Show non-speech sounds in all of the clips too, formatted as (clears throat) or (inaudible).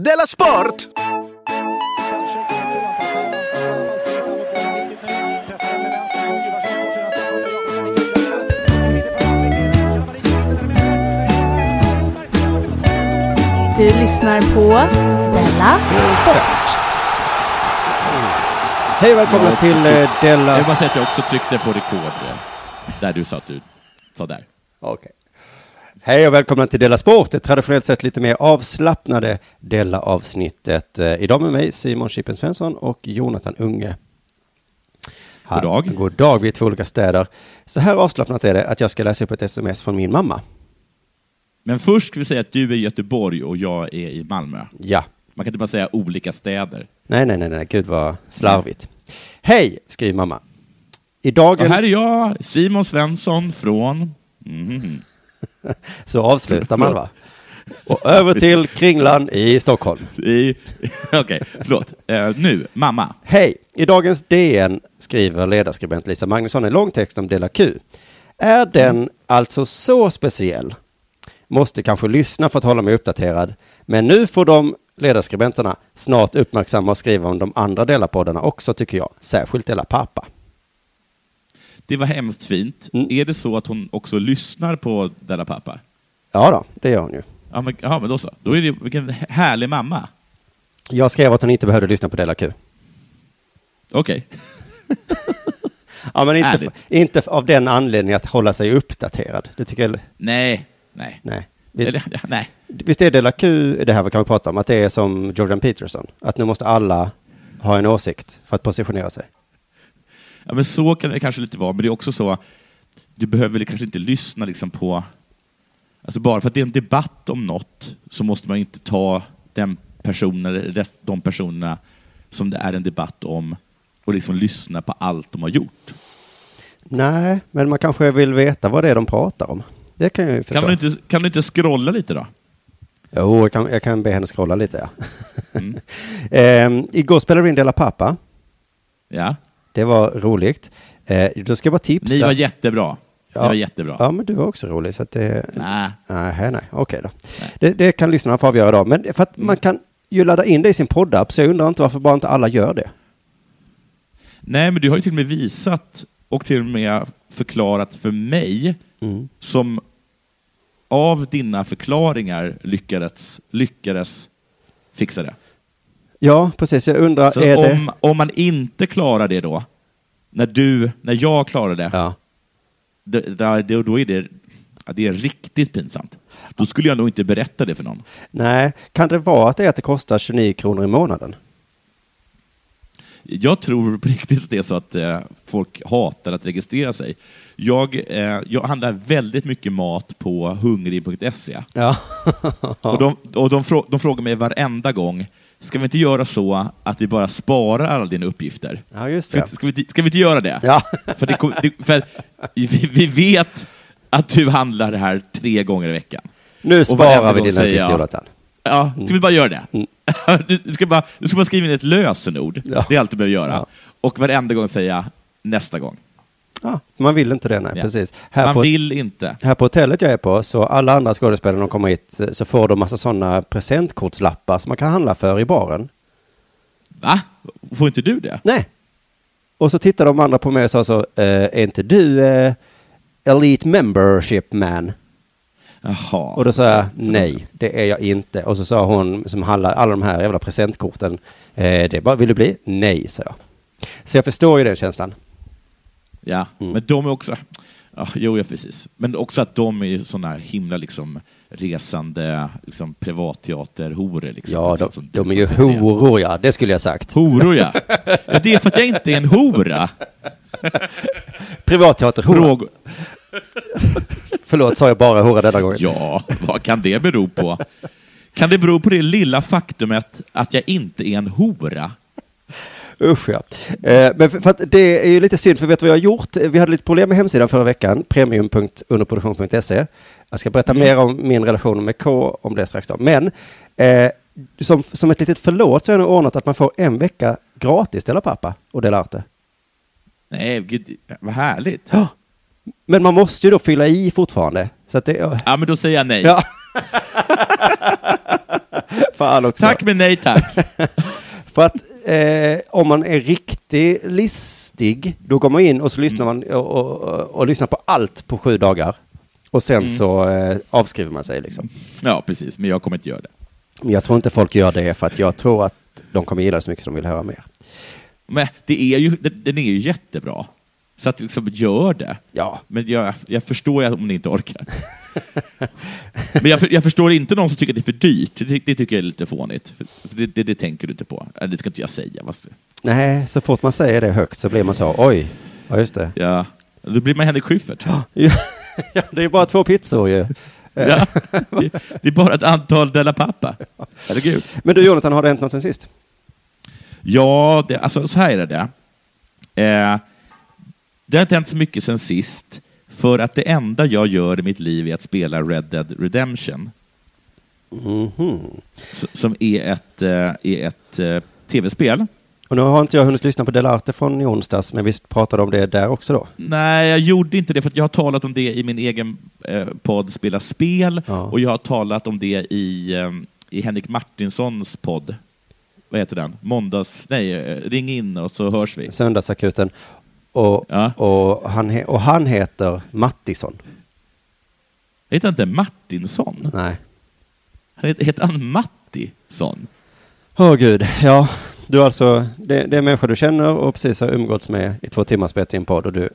Della Sport! Du lyssnar på Della Sport. Hej och välkomna till eh, Jag Della... vill bara säga att jag också tryckte på rekord eh, där du sa att du sa där. Okej. Hej och välkomna till Della Sport, det traditionellt sett lite mer avslappnade Della-avsnittet. Eh, Idag med mig Simon Chippen Svensson och Jonathan Unge. God dag. God dag, vi är två olika städer. Så här avslappnat är det att jag ska läsa upp ett sms från min mamma. Men först ska vi säga att du är i Göteborg och jag är i Malmö. Ja. Man kan inte bara säga olika städer. Nej, nej, nej, nej, gud vad slarvigt. Hej, skriver mamma. I Och dagens... här är jag, Simon Svensson från... Mhm. (laughs) Så avslutar man va? Och över till Kringlan i Stockholm. I... (laughs) Okej, förlåt. Eh, nu, mamma. Hej! I dagens DN skriver ledarskribent Lisa Magnusson en lång text om Dela Q. Är den alltså så speciell? Måste kanske lyssna för att hålla mig uppdaterad. Men nu får de ledarskribenterna snart uppmärksamma och skriva om de andra delarpoddarna också tycker jag. Särskilt Dela Pappa. Det var hemskt fint. Mm. Är det så att hon också lyssnar på Della Pappa? Ja då, det gör hon ju. Ja, men, ja, men då så. Då är det, vilken härlig mamma. Jag skrev att hon inte behövde lyssna på Dela Q. Okej. (laughs) Ja, men inte, Härligt. inte av den anledningen att hålla sig uppdaterad. Det tycker jag... Nej, nej. Nej. Vi- Eller, nej. Visst är Dela Q, det här kan vi prata om, att det är som Jordan Peterson. Att nu måste alla ha en åsikt för att positionera sig. Ja, men så kan det kanske lite vara, men det är också så, du behöver kanske inte lyssna liksom på... Alltså bara för att det är en debatt om något så måste man inte ta den personen, de personerna som det är en debatt om och liksom lyssna på allt de har gjort. Nej, men man kanske vill veta vad det är de pratar om. Det kan jag ju förstå. Kan du, inte, kan du inte scrolla lite då? Jo, jag kan, jag kan be henne scrolla lite, ja. Mm. (laughs) Ehm, igår spelade vi in Dela Pappa. Ja. Det var roligt. Eh, då ska jag bara tipsa. Ni var jättebra. Ja. Ni var jättebra. Ja, men du var också rolig, så att det... Nej. Nej, nej, okej då. Det, det kan lyssnarna få avgöra då. Men för att man kan ju ladda in det i sin poddapp, så jag undrar inte varför bara inte alla gör det. Nej, men du har ju till och med visat och till och med förklarat för mig Mm. som av dina förklaringar lyckades, lyckades fixa det. Ja, precis. Jag undrar, Så är om, om man inte klarar det då, när, du, när jag klarar det, det... Ja. då, då, då- är det, det är riktigt pinsamt. Då skulle jag nog inte berätta det för någon. Nej, kan det vara att det är att det kostar 29 kronor i månaden? Jag tror på riktigt att det är så att eh, folk hatar att registrera sig. Jag, eh, jag handlar väldigt mycket mat på hungrig.se. Ja. Och, de, och de, frå, de frågar mig varenda gång, ska vi inte göra så att vi bara sparar alla dina uppgifter? Ja, just Ska, det. vi- ska, vi, inte- ska vi inte göra det? Ja. (laughs) För, det, för vi, vi vet att du handlar det här tre gånger i veckan. Nu sparar vi dina uppgifter, Jonathan. Ja, ska vi bara göra det? Du, (laughs) du, ska bara, du ska bara skriva in ett lösenord. Ja. Det är allt du behöver göra. Ja. Och varenda gång säga nästa gång. Ja, man vill inte det, nej, Ja. precis. Här Man på, vill inte. här på hotellet jag är på, så alla andra skådespelare de kommer hit, så får de massa sådana presentkortslappar som man kan handla för i baren. Va? Får inte du det? Nej. Och så tittade de andra på mig och sa så, eh, är inte du eh, Elite Membership Man? Jaha. Och då sa jag, nej, det är jag inte. Och så sa hon som handlar alla de här jävla presentkorten, eh, det är bara, vill du bli? Nej, sa jag. Så jag förstår ju den känslan. Ja, Mm. men de är också... Ja, jo, ja, precis. Men också att de är ju sådana här himla liksom, resande liksom, privatteaterhoror. Liksom, Ja, de, de du är ju horor, ja. Det skulle jag sagt. Horor, ja. (laughs) ja. Det är för att jag inte är en hora. Privatteaterhora. Förlåt, sa jag bara hora denna gången? Ja, vad kan det bero på? Kan det bero på det lilla faktumet att jag inte är en hora? Usch ja. Eh, men för, för att det är ju lite synd, för vet du vad jag har gjort? Vi hade lite problem med hemsidan förra veckan, premium.underproduktion.se. Jag ska berätta mer om min relation med K om det strax då. Men eh, som, som ett litet förlåt så har jag nu ordnat att man får en vecka gratis Dela Pappa och Dela Arte. Nej, gud, vad härligt. Ja. Men man måste ju då fylla i fortfarande. Så att det, ja. Ja, men då säger jag nej. Ja. (laughs) Fan också. Tack men nej tack. (laughs) För att eh, om man är riktigt listig, då går man in och så lyssnar man och, och, och, och lyssnar på allt på sju dagar. Och sen så eh, avskriver man sig liksom. Ja, precis. Men jag kommer inte göra det. Men jag tror inte folk gör det för att jag tror att de kommer gilla det så mycket som de vill höra mer. Men det är ju, den den är ju jättebra. Så att liksom, gör det. Ja, Men jag, jag förstår ju om ni inte orkar. (laughs) Men jag, jag förstår inte någon som tycker att det är för dyrt. Det, det tycker jag är lite fånigt. För Det, det, det tänker du inte på. Eller, Det ska inte jag säga. Fast, nej, så fort man säger det högt så blir man så, oj, ja just det. ja. Då blir man Henrik Schyffert. Ja, (laughs) ja, det är bara två pizzor ju. (laughs) Ja. Det, det är bara ett antal Della Pappa. Herregud. Men du Jonathan, har det hänt något sen sist? Ja, det, alltså så här är det. Eh, det har inte hänt så mycket sen sist, för att det enda jag gör i mitt liv är att spela Red Dead Redemption. S- Som är ett, eh, är ett eh, tv-spel. Och nu har inte jag hunnit lyssna på Delarte från i onsdags, men visst pratade om det där också då? Nej, jag gjorde inte det, för jag har talat om det i min egen eh, podd Spela spel, Ja. och jag har talat om det i, eh, i Henrik Martinssons podd. Vad heter den? Måndags... Nej, ring in och så hörs vi. Söndagsakuten. Och, Ja. och, han, och han heter Mattisson. Heter han inte Martinsson? Nej. Han heter, heter han Mattisson? Åh gud, ja. Du alltså, det, det är en människa du känner och precis har umgåtts med i två timmar spelat in podd och du,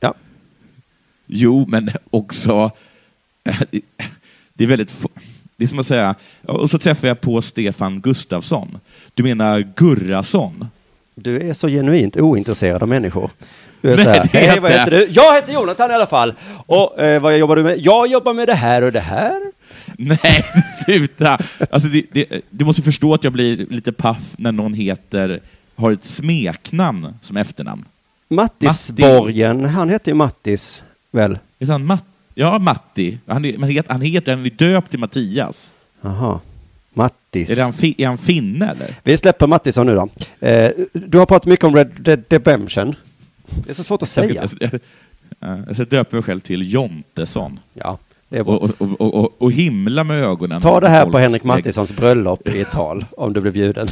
ja. Jo, men också... Det är väldigt... Det är som att säga... Och så träffar jag på Stefan Gustafsson. Du menar Gurrason? Du är så genuint ointresserad av människor. Du är Nej, så här, hej vad heter du? Jag heter Jonathan i alla fall. Och eh, vad jobbar du med? Jag jobbar med det här och det här. Nej, (laughs) sluta! Alltså, det, det, du måste förstå att jag blir lite paff när någon heter... Har ett smeknamn som efternamn. Mattisborgen, han heter ju Mattis, väl? Han Matt? Ja, Matti. Han, är, men heter, han heter... Han är döpt till Mattias. Jaha. Mattis. Är, han, är han finne, eller? Vi släpper Mattisson nu då. Eh, du har pratat mycket om Red Dead Redemption. Det är så svårt att säga. Jag ska, döpa mig själv till Jontesson. Ja, det är bra. Och, och, och, och, himla med ögonen. Ta det här på Henrik Mattissons bröllop i ett tal, (laughs) om du blir bjuden.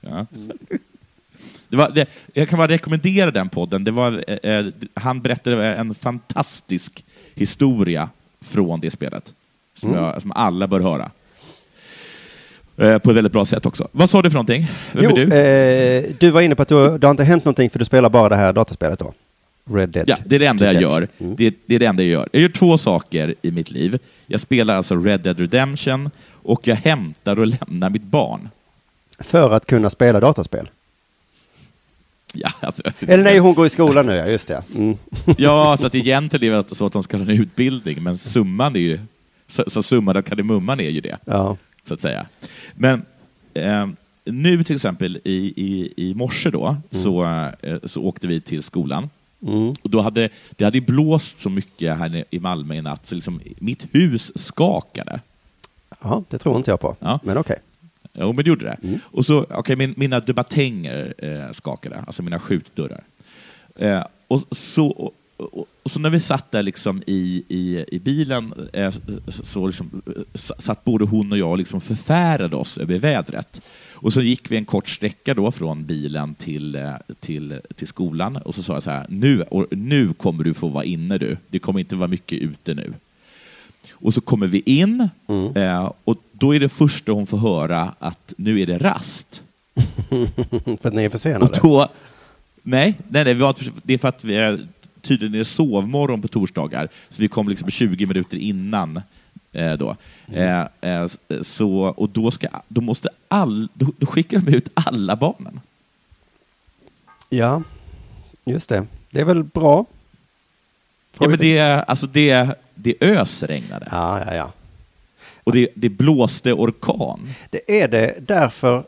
Ja. Det var, det, jag kan bara rekommendera den podden. Det var, eh, eh, han berättade en fantastisk historia från det spelet, som, Mm. jag, som alla bör höra. Eh, på ett väldigt bra sätt också. Vad sa du för någonting? Vem Jo, du? Eh, du var inne på att du, det har inte hänt någonting för du spelar bara det här dataspelet då? Red Dead. Ja, det är det enda jag gör. Mm. Det, det är det enda jag gör. Jag gör två saker i mitt liv. Jag spelar alltså Red Dead Redemption och jag hämtar och lämnar mitt barn. För att kunna spela dataspel. Ja, alltså, Eller nej, hon går i skolan nu, ja, just det. Mm. (laughs) ja, så att egentligen är det så att de ska ha en utbildning, men summan är ju... Så, så summan av kardemumman är ju det, Ja. Så att säga. Men eh, nu till exempel i, i, i morse då, så, eh, så åkte vi till skolan. Mm. Och då hade, det hade blåst så mycket här i Malmö i natt, så liksom mitt hus skakade. ja, det tror inte jag på. Ja. Men okej. Jo, men det gjorde det. Och så, okay, min, mina dubatänger eh, skakade, alltså mina skjutdörrar. Eh, och, så, och, och, och så när vi satt där liksom i, i, i bilen eh, så, liksom, eh, satt både hon och jag och liksom förfärade oss över vädret. Och så gick vi en kort sträcka då från bilen till, eh, till, till skolan och så sa jag så här, nu, och, nu kommer du få vara inne du. Det kommer inte vara mycket ute nu. Och så kommer vi in eh, och då är det första hon får höra att nu är det rast. (laughs) för att ni är Och försenade. då, nej, nej, nej det är för att vi tydligen är det sovmorgon på torsdagar, så vi kom liksom 20 minuter innan. Eh, då. Eh, eh, s- så, och då, ska, då, måste all, då, då skickar de ut alla barnen. Ja, just det. Det är väl bra? Ja, men det, alltså det, det ösregnade Ja, ja, ja. och det, det blåste orkan. Det är det därför,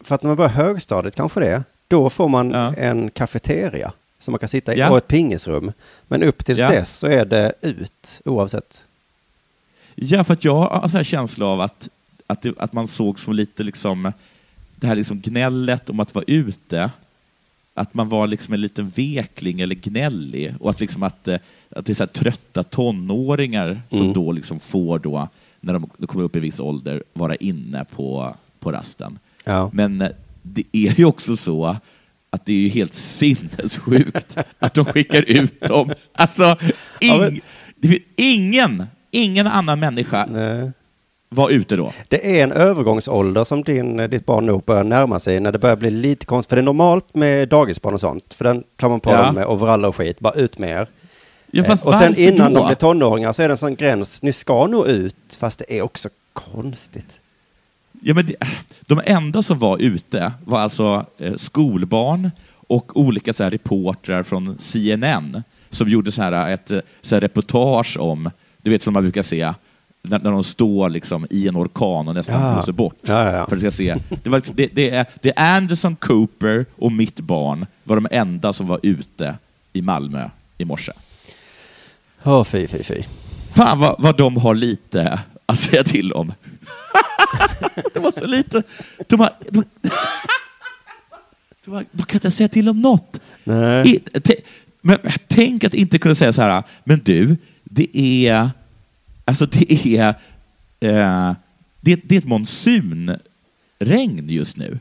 för att när man börjar högstadiet kanske det, då får man Ja. en kafeteria som man kan sitta i Ja. och ett pingisrum. Men upp tills Ja. dess så är det ut oavsett. Ja, för att jag har en sån här känsla av att, att, det, att man såg som lite liksom, det här liksom gnället om att vara ute, att man var liksom en liten vekling eller gnällig och att, liksom att, eh, att det är så trötta tonåringar som Mm. då liksom får då när de, de kommer upp i viss ålder, vara inne på, på rasten. Ja. Men eh, det är ju också så att det är ju helt sinnessjukt att de skickar ut dem. Alltså, ing, ingen, ingen annan människa Nej. var ute då. Det är en övergångsålder som din, ditt barn nog börjar närma sig när det börjar bli lite konstigt. För det är normalt med dagisbarn och sånt. För den klarar man på Ja. dem med overaller och skit. Bara ut med er. Ja, Eh, och sen innan då? de blir tonåringar så är det en sån gräns. Ni ska nog ut, fast det är också konstigt. Ja, men de enda som var ute var alltså eh, skolbarn och olika så här, reportrar från CNN som gjorde så här, ett eh, så här, reportage om, du vet som man brukar se, när, när de står liksom, i en orkan och nästan Ja. blåser bort. Ja, ja, ja. För att jag se. Det, var, liksom- det, det, är, det är Anderson Cooper och mitt barn var de enda som var ute i Malmö i morse. Åh, fy, fy, fy. Fan vad, vad de har lite att säga till om. De har så lite. De, har, de, de, har, de kan inte säga till om något. Nej. I, te, men tänk att inte kunna säga så här, men du, det är, alltså det är, eh, det, det är ett monsunregn just nu.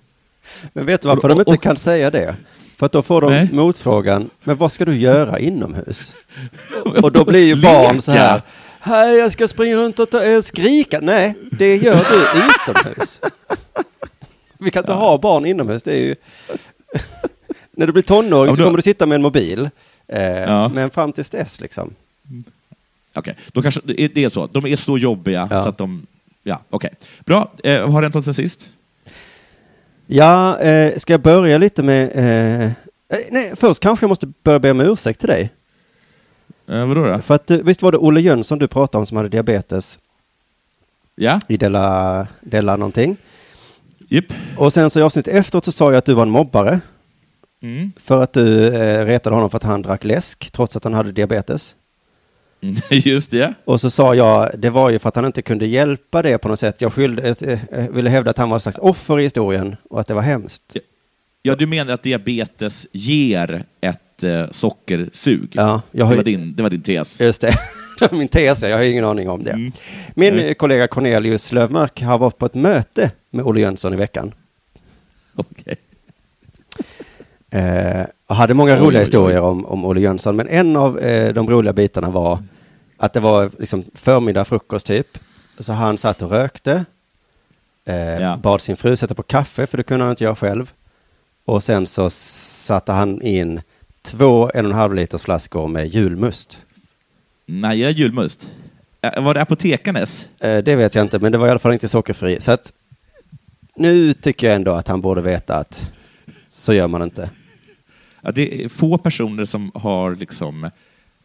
Men vet du varför de inte Och- kan säga det? För att då får de Nej. motfrågan, men vad ska du göra inomhus? (laughs) Och då blir ju barn så här. Hej jag ska springa runt och ta, eh, skrika. Nej, det gör du utomhus. Vi kan inte ha barn inomhus, det är ju... När du blir tonåring Ja, så då- kommer du sitta med en mobil. Eh, Ja. Men fram tills dess liksom. Okej, då kanske det är, så. De är så jobbiga Ja. så att de... Ja, okej. Bra. Eh, har det hänt sen sist? Ja, eh, ska jag börja lite med... Eh, eh, nej, först kanske jag måste börja be om ursäkt till dig. Eh, vadå då? För att eh, visst var det Olle Jönsson du pratade om som hade diabetes Ja? i Della, Della någonting. Japp. Och sen så i avsnittet efteråt så sa jag att du var en mobbare. Mm. För att du eh, retade honom för att han drack läsk trots att han hade diabetes. Mm, (laughs) Just det. Och så sa jag, det var ju för att han inte kunde hjälpa det på något sätt. Jag skyllde, eh, eh, ville hävda att han var ett slags offer i historien och att det var hemskt. Ja, du menar att diabetes ger ett eh, sockersug? Ja, jag har det, var din, det var din tes. Just det, (laughs) min tes, jag har ingen aning om det. Mm. Min eh, kollega Cornelius Lövmark har varit på ett möte med Olle Jönsson i veckan. Okej. Eh, och hade många roliga historier om, om Olle Jönsson, men en av eh, de roliga bitarna var att det var liksom förmiddag, frukost typ. Så han satt och rökte, eh, Ja. bad sin fru sätta på kaffe, för det kunde han inte göra själv. Och sen så satte han in två en och en halv liters flaskor med julmust. Nej, jag är julmust. Var det Apotekarnes? Eh, det vet jag inte, men det var i alla fall inte sockerfri. Så att nu tycker jag ändå att han borde veta att så gör man inte. Ja, det är få personer som har liksom,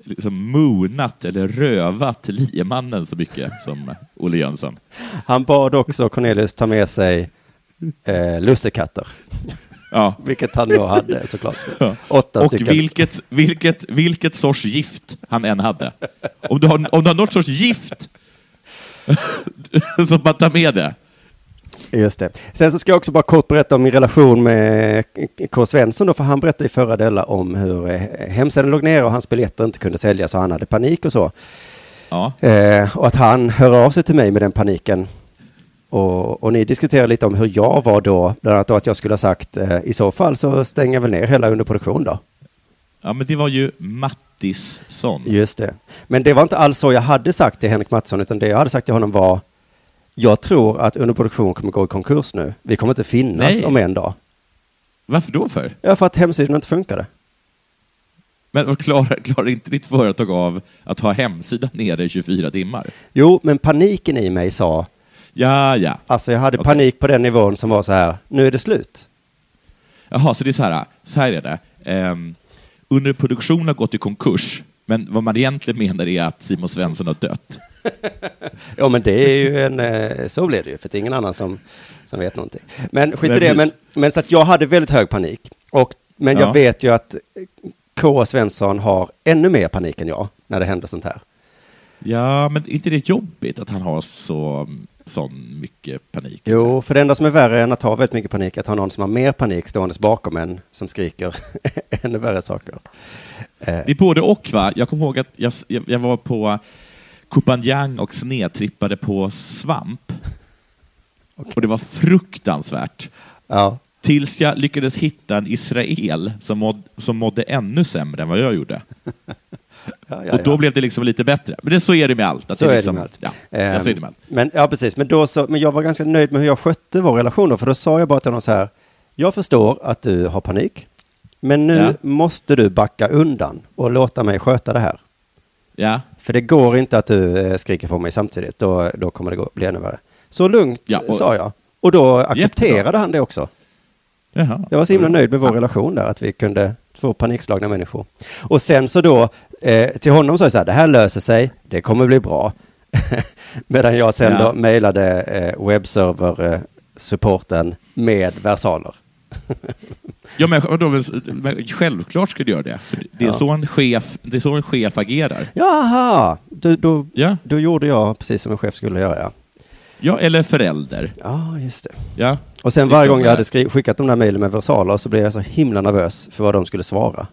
liksom moonat eller rövat liemannen så mycket som Olle Jönsson. Han bad också Cornelius ta med sig eh, lussekatter, Ja. vilket han då hade såklart. (laughs) Ja. Åtta Och stycken. vilket, vilket, vilket sorts gift han än hade. Om du har, om du har något sorts gift, så bara ta med det. Just det. Sen så ska jag också bara kort berätta om min relation med K. Svensson då, för han berättade i förra delen om hur eh, hemsidan låg ner och hans biljetter inte kunde säljas och han hade panik och så. Ja. Eh, och att han hör av sig till mig med den paniken. Och, och ni diskuterar lite om hur jag var då, bland annat då att jag skulle ha sagt eh, i så fall så stänger jag väl ner hela underproduktion då. ja, men det var ju Mattisson. Just det. Men det var inte alls så jag hade sagt till Henrik Mattsson, utan det jag hade sagt till honom var jag tror att underproduktion kommer gå i konkurs nu. Vi kommer inte finnas Nej. om en dag. Varför då för? Ja, för att hemsidan inte funkade. Men klarar, klarar inte ditt företag av att ha hemsidan nere i 24 timmar? Jo, men paniken i mig sa, Ja, ja. alltså jag hade Okej. panik på den nivån som var så här, nu är det slut. Jaha, så det är så här, så här är det. Um, underproduktion har gått i konkurs, men vad man egentligen menar är att Simon Svensson har dött. (laughs) Ja, men det är ju en, eh, så blir det ju, för det är ingen annan som, som vet någonting. Men skit i det, men, men så att jag hade väldigt hög panik. Och, men jag Ja. vet ju att K. Svensson har ännu mer panik än jag när det händer sånt här. Ja, men är inte det jobbigt att han har så sån mycket panik? Jo, för det enda som är värre än att ha väldigt mycket panik är att ha någon som har mer panik ståendes bakom en som skriker (laughs) ännu värre saker. Eh, Det är både och, va? Jag kommer ihåg att jag, jag, var på kompanjong och snedtrippade på svamp. Och det var fruktansvärt. Ja. Tills jag lyckades hitta en israel som, måd, som mådde ännu sämre än vad jag gjorde. (laughs) Ja, ja, och då ja. blev det liksom lite bättre. Men det, så är det med allt. Att Så det är det med allt. Ja, ja, så är det med allt. Men, ja, precis. Men, då så, men jag var ganska nöjd med hur jag skötte vår relation då, för då sa jag bara till honom så här, jag förstår att du har panik, men nu måste du backa undan och låta mig sköta det här. Ja. För det går inte att du eh, skriker på mig samtidigt, då, då kommer det gå, bli ännu värre. Så lugnt, och- sa jag. Och då accepterade Jättebra. han det också. Jaha. Jag var så himla nöjd med vår relation där, att vi kunde, två panikslagna människor. Och sen så då, eh, till honom sa jag så här, det här löser sig, det kommer bli bra. (laughs) Medan jag sen Ja. då mejlade eh, webbserver-supporten med versaler. (laughs) Ja, men, men självklart ska du göra det. För det, är Ja. så en chef, det är så en chef agerar. Jaha, då, då, Ja, då gjorde jag precis som en chef skulle göra, ja. ja eller förälder. Ja, just det. Ja. Och sen varje gång jag eh, hade skickat de där mejlen med versaler så blev jag så himla nervös för vad de skulle svara.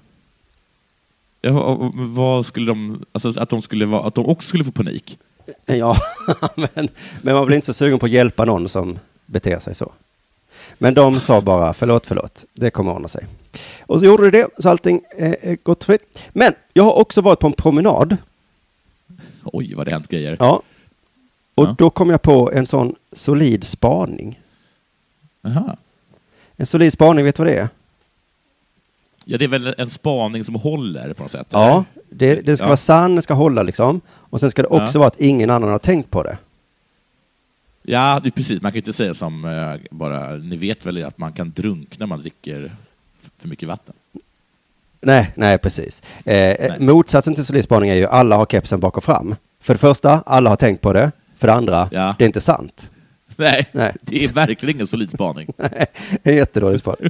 Ja, vad skulle de, alltså att de, skulle vara, att de också skulle få panik? Ja, (laughs) men, men man blir inte så sugen på att hjälpa någon som beter sig så. Men de sa bara förlåt, förlåt, det kommer ordna sig. Och så gjorde det det, så allting är är gott fritt. Men jag har också varit på en promenad. Oj, vad det hänt grejer. Ja. Och Ja. då kom jag på en sån solid spaning. Aha. En solid spaning, vet du vad det är? Ja, det är väl en spaning som håller på något sätt? Ja, det, det ska Ja. vara sann, det ska hålla liksom. Och sen ska det också Ja. vara att ingen annan har tänkt på det. Ja, det är precis. Man kan ju inte säga som eh, bara, ni vet väl att man kan drunkna när man dricker för mycket vatten? Nej, nej precis. Eh, Nej. Motsatsen till solid spaning är ju alla har kepsen bak och fram. För det första, alla har tänkt på det. För det andra, Ja. det är inte sant. (laughs) Nej, Nej. det är verkligen ingen solid spaning. (laughs) Nej, är jättedålig spaning.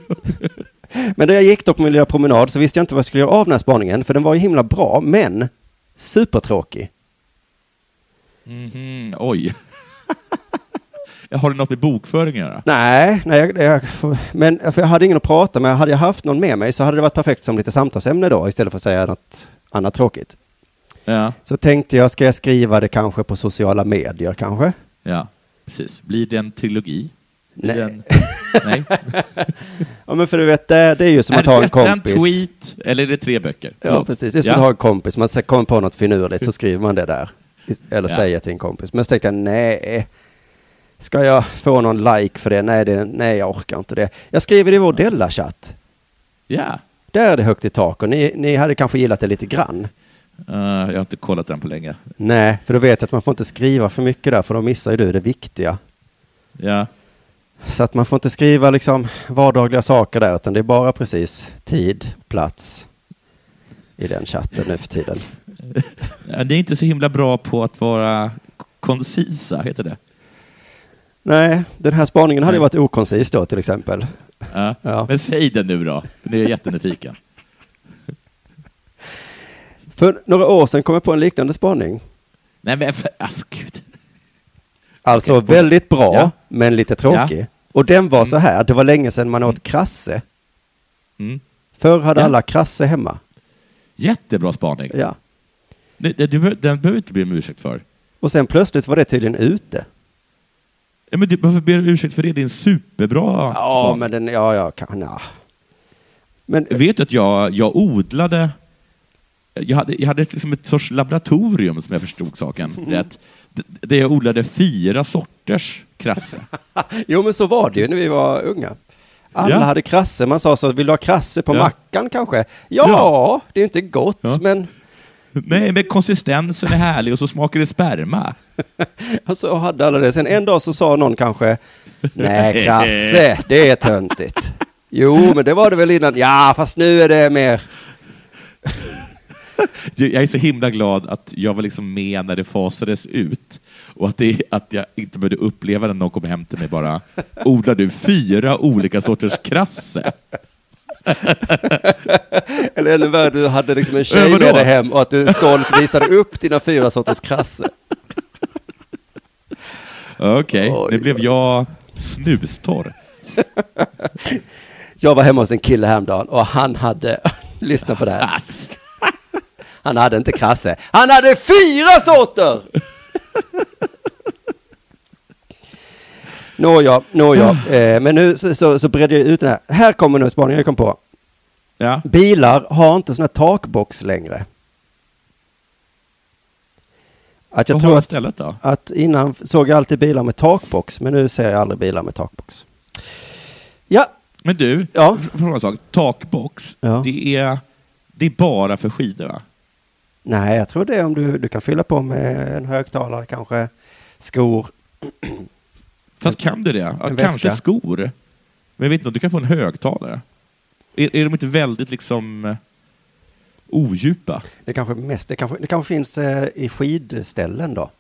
(laughs) Men när jag gick då på min lilla promenad så visste jag inte vad jag skulle göra av den här spaningen, för den var ju himla bra, men supertråkig. Mhm, oj. Har det något med bokföring att göra? Nej, nej jag, jag, men för jag hade ingen att prata med. Hade jag haft någon med mig så hade det varit perfekt som lite samtalsämne då, istället för att säga något annat tråkigt. Ja, Så tänkte jag, ska jag skriva det kanske på sociala medier kanske? ja, precis. Blir det en trilogi? Blir Nej. det En... (laughs) Nej. Ja, men för du vet, det, det är ju som att är ha en kompis. en tweet eller är det tre böcker? Ja, Förlåt. precis. Det är som Ja. att ha en kompis. Man kommer på något finurligt så skriver man det där. Eller Ja. säger till en kompis. Men så tänkte jag, nej. Ska jag få någon like för det? Nej, det, nej jag orkar inte det. Jag skriver det i vår Della-chatt. Ja. Där är det högt i tak och ni, ni hade kanske gillat det lite grann. Eh, jag har inte kollat den på länge. Nej, för då vet jag att man får inte skriva för mycket där, för då missar ju du det viktiga. Ja. Så att man får inte skriva liksom vardagliga saker där, utan det är bara precis tid, plats i den chatten nu för tiden. (laughs) Ni är inte så himla bra på att vara koncisa, heter det? Nej, den här spaningen hade ju varit okoncis då till exempel. Ja. Ja. Men säg den nu då, nu är jag jättenyfiken. För några år sedan kom jag på en liknande spaning. Nej men för, alltså gud. Alltså Okej. väldigt bra, Ja. men lite tråkig. Och den var så här, det var länge sedan man åt krasse. Mm. Förr hade Ja. alla krasse hemma. Jättebra spaning. Ja. Det, det, du den behöver du inte be om ursäkt för. Och sen plötsligt var det tydligen ute. Ja, men du, varför ber du ursäkt för det? Det är en superbra Ja, spaning. men den, ja, ja, kan, ja. Men, Vet du att jag, jag odlade... Jag hade, jag hade liksom ett sorts laboratorium, som jag förstod saken rätt, d- där jag odlade fyra sorters krasse. (laughs) jo men så var det ju när vi var unga. Alla Ja. hade krasse, man sa så, vill du ha krasse på Ja. mackan kanske? Ja, Ja. det är inte gott, Ja. men Nej, men konsistensen är härlig och så smakar det sperma. (laughs) alltså, hade alla det. Sen en dag så sa någon kanske, nej (laughs) krasse, det är töntigt. Jo, men det var det väl innan. Ja, fast nu är det mer. Jag är så himla glad att jag var liksom med när det fasades ut och att, det, att jag inte behövde uppleva när någon kom hem till mig bara odlar du fyra olika sorters krasse? (laughs) Eller ännu värre, du hade liksom en tjej med dig hem och att du stolt visade upp dina fyra sorters krasse. Okej, Oj, nu blev jag snustorr. Jag var hemma hos en kille häromdagen och han hade, (laughs) lyssna på det här. Han hade inte krasse. Han hade fyra sorter! Nåja, nåja. Eh, men nu så, så, så bredde jag ut den här. Här kommer nu spaningen jag kom på. Ja. Bilar har inte sån här takbox längre. Att jag Vad tror att, istället då? att innan såg jag alltid bilar med takbox, men nu ser jag aldrig bilar med takbox. Ja, Men du, Ja. fråga en sak. Takbox, Ja. det, är, det är bara för skidor va? Nej, jag tror det är om du, du kan fylla på med en högtalare kanske, skor. Fast kan du det? Ja, kanske skor. Men jag vet inte du kan få en högtalare. Är, är de inte väldigt liksom eh, odjupa? Det kanske mest, det kanske, det kanske finns eh, i skidställen då.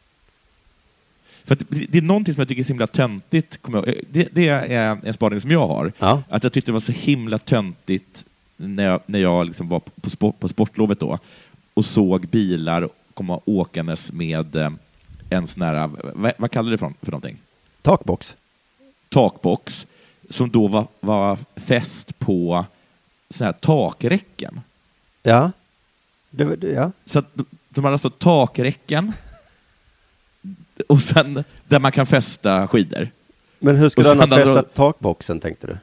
För det, det är någonting som jag tycker är så himla töntigt. det, det är en spaning som jag har. Ja. Att jag tyckte det var så himla töntigt när jag, när jag liksom var på, sport, på sportlovet då och såg bilar komma åkandes med eh, en sån här, vad, vad kallar du det för, för någonting? Takbox. Takbox som då var, var fäst på såna här takräcken. Ja. Det, det, ja. Så att de- de har alltså takräcken och sen där man kan fästa skidor. Men hur ska du annars hade fästa de- takboxen tänkte du?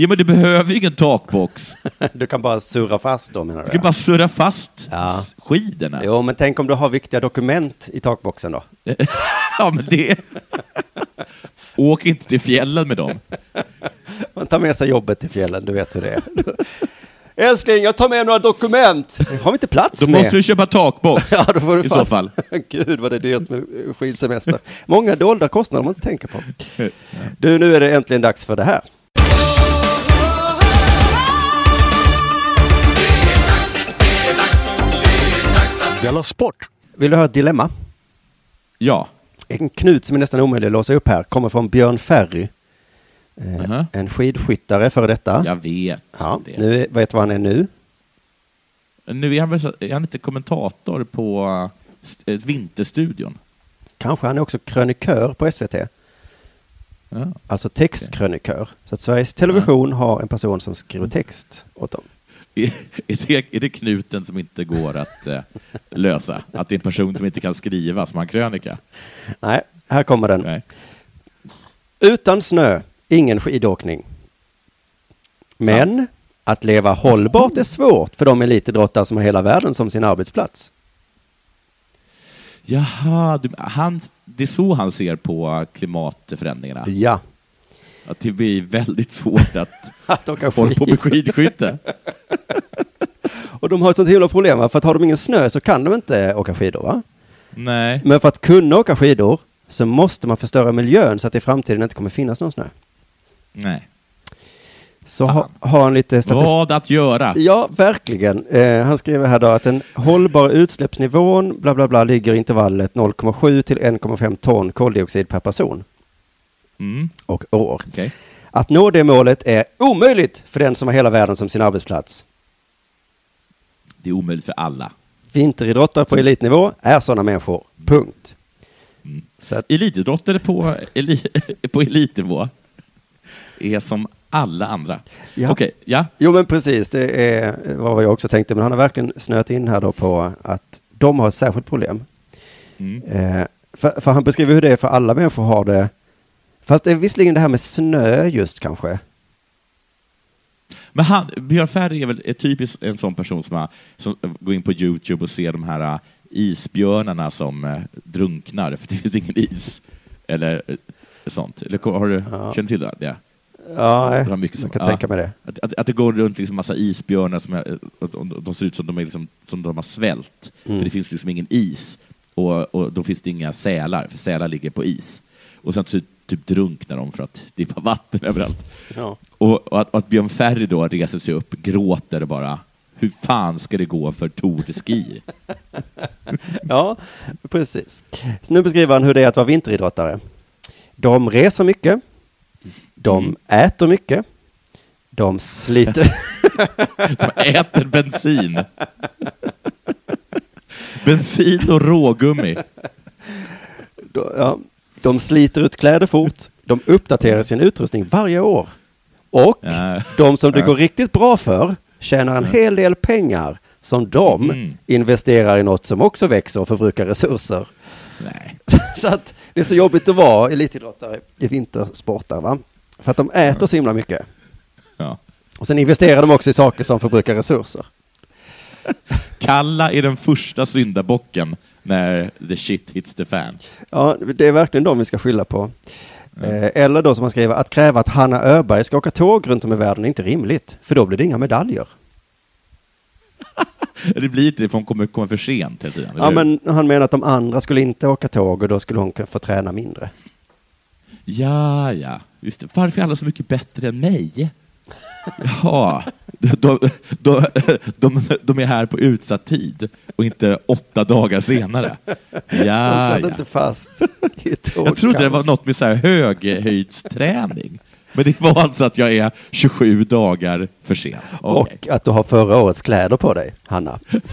Ja, men du behöver ju ingen takbox. (laughs) Du kan bara surra fast då menar Du du? kan bara surra fast Ja. skidorna. Jo, men tänk om du har viktiga dokument i takboxen då? (laughs) Ja, men det... (laughs) Åk inte till fjällen med dem. Man tar med sig jobbet till fjällen, du vet hur det är. Älskling, jag tar med några dokument. Har vi inte plats Då med. måste du köpa takbox Ja, då får du i fan- så fall. Gud vad det är dyrt med skidsemester. Många dolda kostnader man inte tänker på. Du, nu är det äntligen dags för det här. Della Sport! Vill du ha ett dilemma? Ja. En knut som är nästan omöjlig att låsa upp här kommer från Björn Ferry. Eh, Mhm. En skidskyttare före detta. Jag vet. Ja, det. nu är- vet vad han är nu. Nu är han, väl är han inte kommentator på eh, Vinterstudion? Kanske han är också krönikör på SVT. Ja. Alltså textkrönikör. Så att Sveriges Television har en person som skriver text åt dem. Är, det, är det knuten som inte går att eh, lösa? Att det är en person som inte kan skriva som har en krönika? Nej, här kommer den. Nej. Utan snö, ingen skidåkning. Men att leva hållbart är svårt för de elitidrottare som har hela världen som sin arbetsplats. Jaha, du, han, det är så han ser på klimatförändringarna? Ja, Att det blir väldigt svårt att (laughs) att åka hålla på med skid. skidskytte? (laughs) Och de har ett sånt himla problem, va? för att har de ingen snö så kan de inte åka skidor. Va? Nej. Men för att kunna åka skidor så måste man förstöra miljön så att det i framtiden inte kommer finnas någon snö. Nej. Så ha, har han lite statistik. Vad att göra? Ja, verkligen. Eh, han skriver här då att den hållbara utsläppsnivån, bla bla bla, ligger i intervallet 0,7 till 1,5 ton koldioxid per person Mm, och år. okej. Att nå det målet är omöjligt för den som har hela världen som sin arbetsplats. Det är omöjligt för alla. Vinteridrottare på elitnivå är sådana människor. Punkt. Mm. Så att, Elitidrottare på, eli, (laughs) på elitnivå är som alla andra. Ja. Okej, ja. jo men precis, det är vad jag också tänkte. Men han har verkligen snöat in här då på att de har ett särskilt problem. Mm. Eh, för, för han beskriver hur det är för alla människor har det. Fast det är visserligen det här med snö just kanske. Men han, Björn Ferry är väl är typiskt en sån person som, har, som går in på Youtube och ser de här äh, isbjörnarna som äh, drunknar för det finns ingen is. Eller äh, sånt. Eller har du, Ja. känner till det? Ja. Ja, Det jag så. kan Ja. tänka mig det. Att, att, att det går runt liksom massa isbjörnar som är, de ser ut som de, är liksom, som de har svält. Mm. För det finns liksom ingen is. Och, och då finns det inga sälar, för sälar ligger på is. Och sen typ, drunknar de för att det är bara vatten överallt. Ja. Och, och, att, och att Björn Ferry då reser sig upp, gråter bara hur fan ska det gå för Tour de Ski? (laughs) ja, precis. Så nu beskriver han hur det är att vara vinteridrottare. De reser mycket. De Mm. äter mycket. De sliter. (laughs) De äter bensin. bensin och rågummi. ja, de sliter ut kläder fort. De uppdaterar sin utrustning varje år. Och Ja. de som det går riktigt bra för tjänar en hel del pengar som de Mm. investerar i något som också växer och förbrukar resurser. Nej. (laughs) Så att det är så jobbigt att vara elitidrottare i vintersportar, va? För att de äter så himla mycket. Ja. Och sen investerar de också i saker som förbrukar resurser. Kalla är den första syndabocken när the shit hits the fan. Ja, det är verkligen de vi ska skylla på. Eh, Eller då som man skriver, att kräva att Hanna Öberg ska åka tåg runt om i världen är inte rimligt, för då blir det inga medaljer. (laughs) Det blir inte det, för hon kommer komma för sent hela tiden. Ja, hur? men han menar att de andra skulle inte åka tåg och då skulle hon kunna få träna mindre. Ja, ja. Just det. Varför är alla så mycket bättre än mig? Jaha, de, de, de, de är här på utsatt tid och inte åtta dagar senare. De Ja, satt ja. inte fast i Jag trodde det var något med så här höghöjdsträning. Men det var alltså att jag är 27 dagar för sen. Okej. Och att du har förra årets kläder på dig, Hanna. (laughs)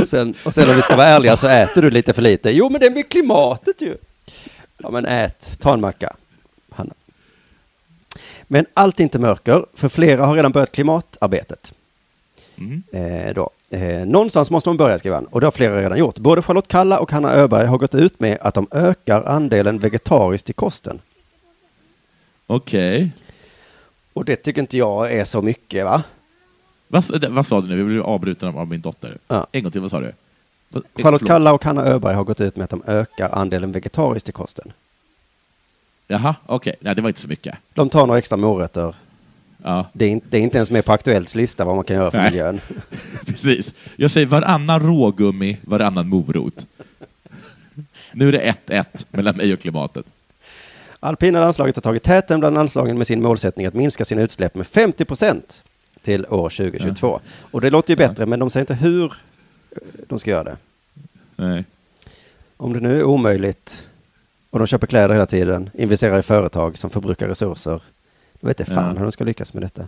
och, sen, och sen om vi ska vara ärliga så äter du lite för lite. Jo, men det är med klimatet ju. Ja, men ät. Ta en macka. Men allt är inte mörker, för flera har redan börjat klimatarbetet. Mm. Eh, då. Eh, någonstans måste man börja, skriver han. Och det har flera redan gjort. Både Charlotte Kalla och Hanna Öberg har gått ut med att de ökar andelen vegetariskt i kosten. Okej. Och det tycker inte jag är så mycket, va? Vad, vad sa du nu? Vi blev avbrutna av min dotter. Ja. En gång till, vad sa du? Charlotte. Kalla och Hanna Öberg har gått ut med att de ökar andelen vegetariskt i kosten. Jaha, okej. Nej, det var inte så mycket. De tar några extra morötter. Ja, Det är, inte, det är inte ens med på Aktuellts lista vad man kan göra för Nej. miljön. (laughs) precis. Jag säger varannan rågummi, varannan morot. Nu är det 1-1 mellan mig och klimatet. Alpina landslaget har tagit täten bland landslagen med sin målsättning att minska sina utsläpp med 50 procent till år 2022. Och det låter ju bättre, men de säger inte hur de ska göra det. Nej. Om det nu är omöjligt och de köper kläder hela tiden, investerar i företag som förbrukar resurser, då vet jag fan Ja. hur de ska lyckas med detta.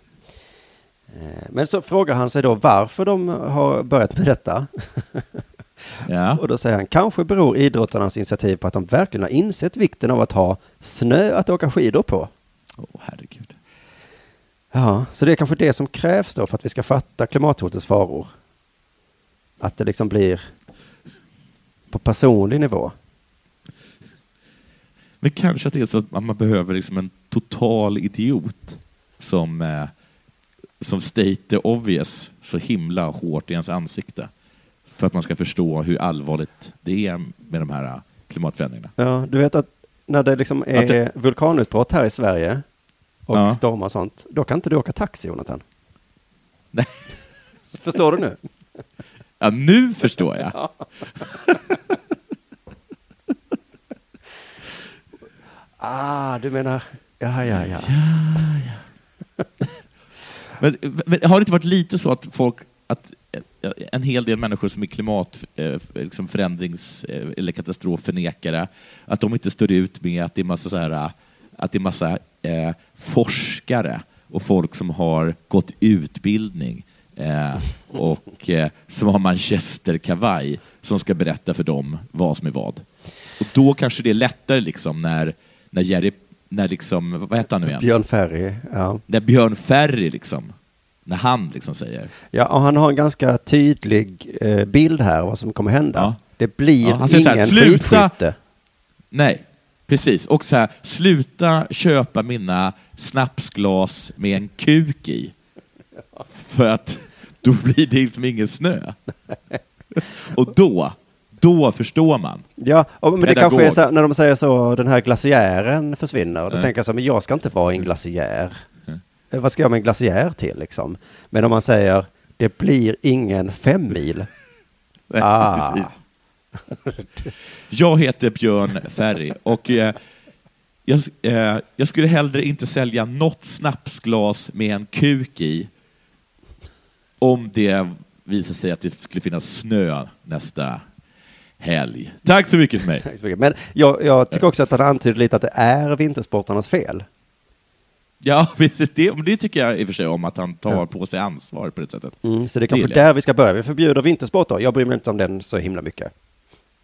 Eh, Men så frågar han sig då varför de har börjat med detta. (laughs) Ja. Och då säger han, kanske beror idrottarnas initiativ på att de verkligen har insett vikten av att ha snö att åka skidor på. Åh, herregud. Ja, så det är kanske det som krävs då för att vi ska fatta klimathotets faror. Att det liksom blir på personlig nivå. Men kanske att det är så att man behöver liksom en total idiot som, eh, som state the obvious så himla hårt i ens ansikte. För att man ska förstå hur allvarligt det är med de här eh, klimatförändringarna. Ja, du vet att när det liksom är det- vulkanutbrott här i Sverige och Ja. stormar och sånt, då kan inte du åka taxi, Jonathan. Nej. Förstår du nu? Ja, nu förstår jag. (laughs) Ah, du menar, ja, ja, ja. (laughs) Men, men har det inte varit lite så att folk, att en hel del människor som är klimatförändrings eh, liksom eh, eller katastrofförnekare, att de inte står ut med att det är massa, så här, att det är massa eh, forskare och folk som har gått utbildning eh, och eh, som har manchesterkavaj som ska berätta för dem vad som är vad. Och då kanske det är lättare liksom när, när Jerry, när liksom, vad heter han nu igen? Björn Ferry, ja. när Björn Ferry liksom, när han liksom säger, Ja, och han har en ganska tydlig eh, bild här vad som kommer hända. Ja. Det blir Ja, han säger ingen skidskytte. nej, precis, och så här, sluta köpa mina snapsglas med en kuk i, för att (laughs) då blir det liksom ingen snö. (laughs) Och då, då förstår man. Ja, och, men det Pedagog. kanske är så när de säger så, den här glaciären försvinner. Då Nej. tänker jag så men jag ska inte vara i en glaciär. Eh, Vad ska jag med en glaciär till liksom? Men om man säger, det blir ingen femmil. (laughs) Nej, Ah. Jag heter Björn Ferry och eh, jag, eh, jag skulle hellre inte sälja något snapsglas med en kuk i om det visar sig att det skulle finnas snö nästa helg. Tack så mycket för mig. (laughs) Men jag, jag tycker också att han antyder lite att det är vintersportarnas fel. Ja, (laughs) precis. Det, det tycker jag i och för sig om, att han tar Ja. på sig ansvar på det sättet. Mm, så det är kanske där vi ska börja. Vi förbjuder vintersport då. Jag bryr mig inte om den så himla mycket.